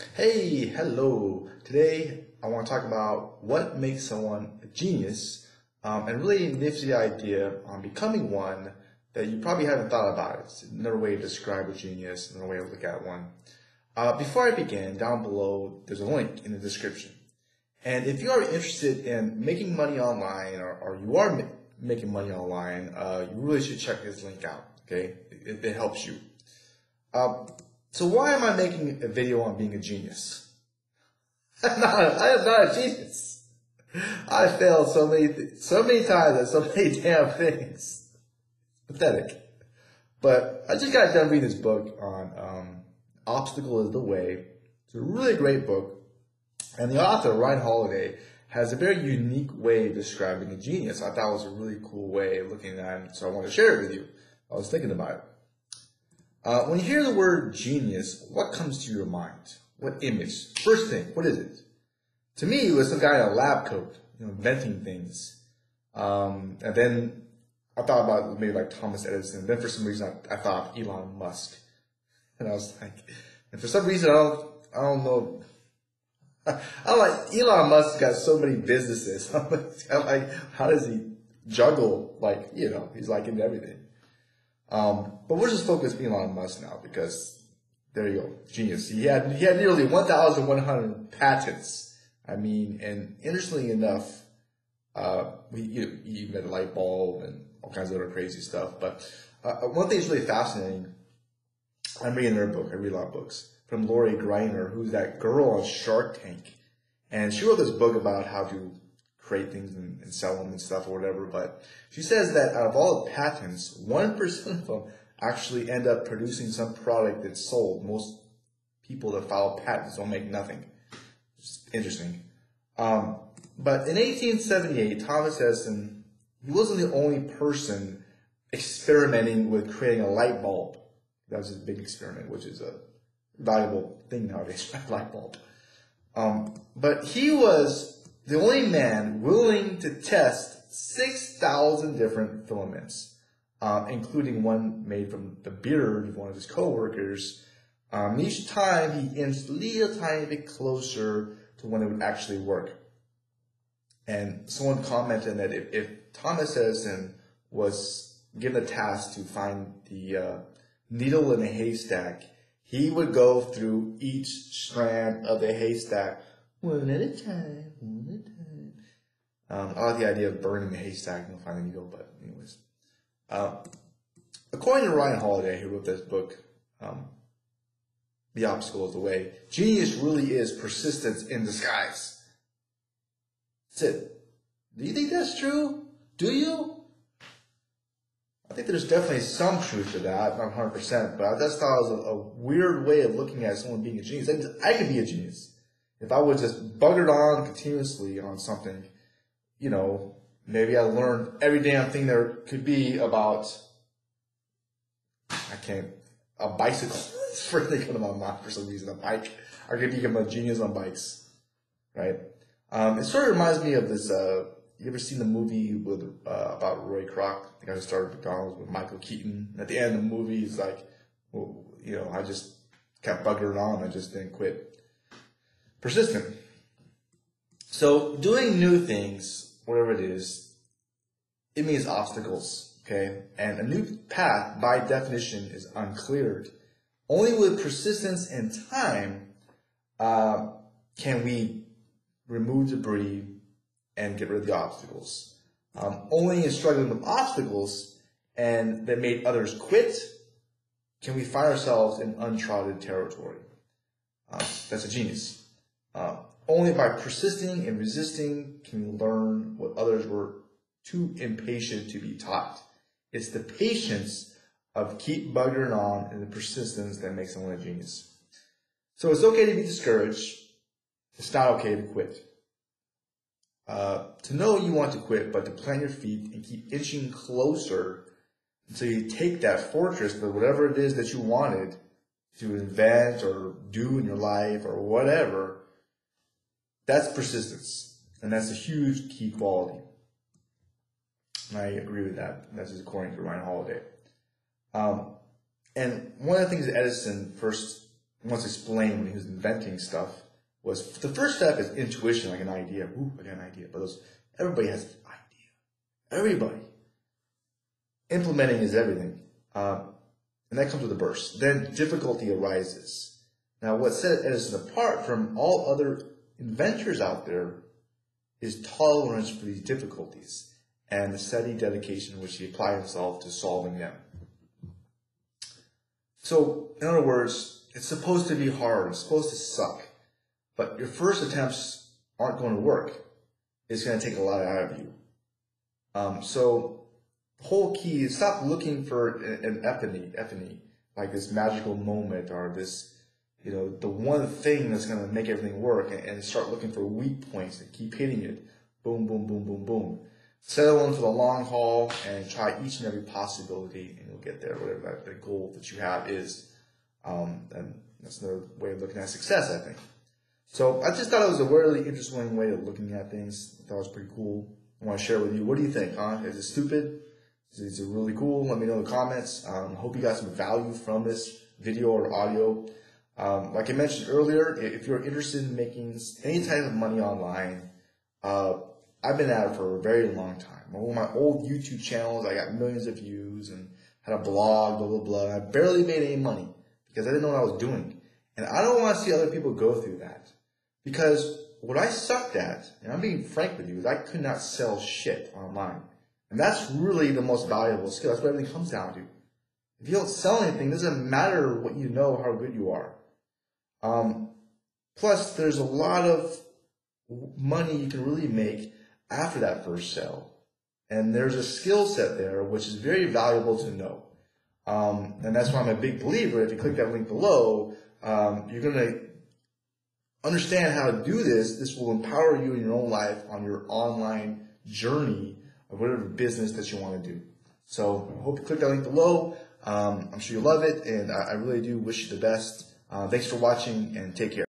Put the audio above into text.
Hey, hello. Today I want to talk about what makes someone a genius um, and really nifty the idea on becoming one that you probably haven't thought about. It's another way to describe a genius, another way to look at one. Uh, before I begin, down below there's a link in the description. And if you are interested in making money online or, or you are ma- making money online, uh, you really should check this link out. Okay, it, it helps you. Um, so why am I making a video on being a genius? I'm not am not a genius. I failed so many, th- so many times at so many damn things. Pathetic. But I just got done reading this book on um, Obstacle is the Way. It's a really great book. And the author, Ryan Holiday, has a very unique way of describing a genius. I thought it was a really cool way of looking at it, so I want to share it with you. I was thinking about it. Uh, when you hear the word genius, what comes to your mind? What image? First thing, what is it? To me, it was some guy in a lab coat, you know, inventing things. Um, and then I thought about maybe like Thomas Edison. Then for some reason, I, I thought Elon Musk. And I was like, and for some reason, I don't, I don't know. I'm like, Elon Musk got so many businesses. I'm like, how does he juggle? Like, you know, he's like into everything. Um, but we'll just focus Elon Musk now because there you go, genius. He had he had nearly 1,100 patents. I mean, and interestingly enough, uh, he, he invented a light bulb and all kinds of other crazy stuff. But uh, one thing that's really fascinating. I'm reading their book. I read a lot of books from Lori Greiner, who's that girl on Shark Tank, and she wrote this book about how to create things and, and, sell them and stuff or whatever. But she says that out of all the patents, one percent of them actually end up producing some product that's sold. Most people that file patents don't make nothing. It's interesting. Um, but in 1878, Thomas Edison, he wasn't the only person experimenting with creating a light bulb. That was his big experiment, which is a valuable thing nowadays, a light bulb. Um, but he was the only man willing to test 6,000 different filaments, um, including one made from the beard of one of his coworkers. Um, each time he inched a little tiny bit closer to when it would actually work. And someone commented that if, if Thomas Edison was given the task to find the uh, needle in a haystack, he would go through each strand of the haystack one at a time, one at a time. Um, I like the idea of burning the haystack and finding a needle, but anyways. Uh, according to Ryan Holiday, who wrote this book, um, The Obstacle is the Way, genius really is persistence in disguise. That's it. Do you think that's true? Do you? I think there's definitely some truth to that, not 100%, but I just thought it was a, a weird way of looking at someone being a genius. I, I could be a genius if I was just buggered on continuously on something, you know, maybe I learned every damn thing there could be about, I can't, a bicycle. it's first thing coming to my mind for some reason, a bike. I could become a genius on bikes, right? Um, it sort of reminds me of this, uh, you ever seen the movie with, uh, about Roy Kroc, the guy who started McDonald's with Michael Keaton? At the end of the movie, he's like, well, you know, I just kept buggering on. I just didn't quit persistent. So doing new things, whatever it is, it means obstacles, okay? And a new path, by definition, is uncleared. Only with persistence and time uh, can we remove debris and get rid of the obstacles. Um, only in struggling with obstacles and that made others quit can we find ourselves in uncharted territory. Uh, that's a genius. Uh, only by persisting and resisting can we learn what others were too impatient to be taught. It's the patience of keep buggering on and the persistence that makes someone a genius. So it's okay to be discouraged. It's not okay to quit. Uh, to know you want to quit, but to plant your feet and keep inching closer until you take that fortress, but whatever it is that you wanted to invent or do in your life or whatever, that's persistence. And that's a huge key quality. And I agree with that. That's just according to Ryan Holiday. Um, and one of the things that Edison first once explained when he was inventing stuff was the first step is intuition, like an idea. Ooh, I got an idea. But those, everybody has an idea. Everybody. Implementing is everything. Um, and that comes with a burst. Then difficulty arises. Now, what set Edison apart from all other inventors out there is tolerance for these difficulties and the steady dedication which he applied himself to solving them. So, in other words, it's supposed to be hard, it's supposed to suck, but your first attempts aren't going to work. It's going to take a lot out of you. Um, so, the whole key is stop looking for an epiphany, epiphany, like this magical moment or this, you know, the one thing that's going to make everything work and, start looking for weak points and keep hitting it. Boom, boom, boom, boom, boom. Settle in for the long haul and try each and every possibility and you'll get there, whatever that, the goal that you have is. Um, and that's another way of looking at success, I think. So I just thought it was a really interesting way of looking at things. I thought it was pretty cool. I want to share with you. What do you think, huh? Is it stupid? Is it really cool? Let me know in the comments. Um, hope you got some value from this video or audio. Um, like I mentioned earlier, if you're interested in making any type of money online, uh, I've been at it for a very long time. One of my old YouTube channels, I got millions of views and had a blog, blah, blah, blah. I barely made any money because I didn't know what I was doing. And I don't want to see other people go through that because what I sucked at, and I'm being frank with you, is I could not sell shit online. And that's really the most valuable skill. That's what everything comes down to. If you don't sell anything, it doesn't matter what you know, how good you are. Um, plus, there's a lot of money you can really make after that first sale. And there's a skill set there which is very valuable to know. Um, and that's why I'm a big believer. If you click that link below, um, you're going to understand how to do this. This will empower you in your own life on your online journey of whatever business that you want to do. So I hope you click that link below. Um, I'm sure you'll love it, and I, I really do wish you the best. Uh, thanks for watching, and take care.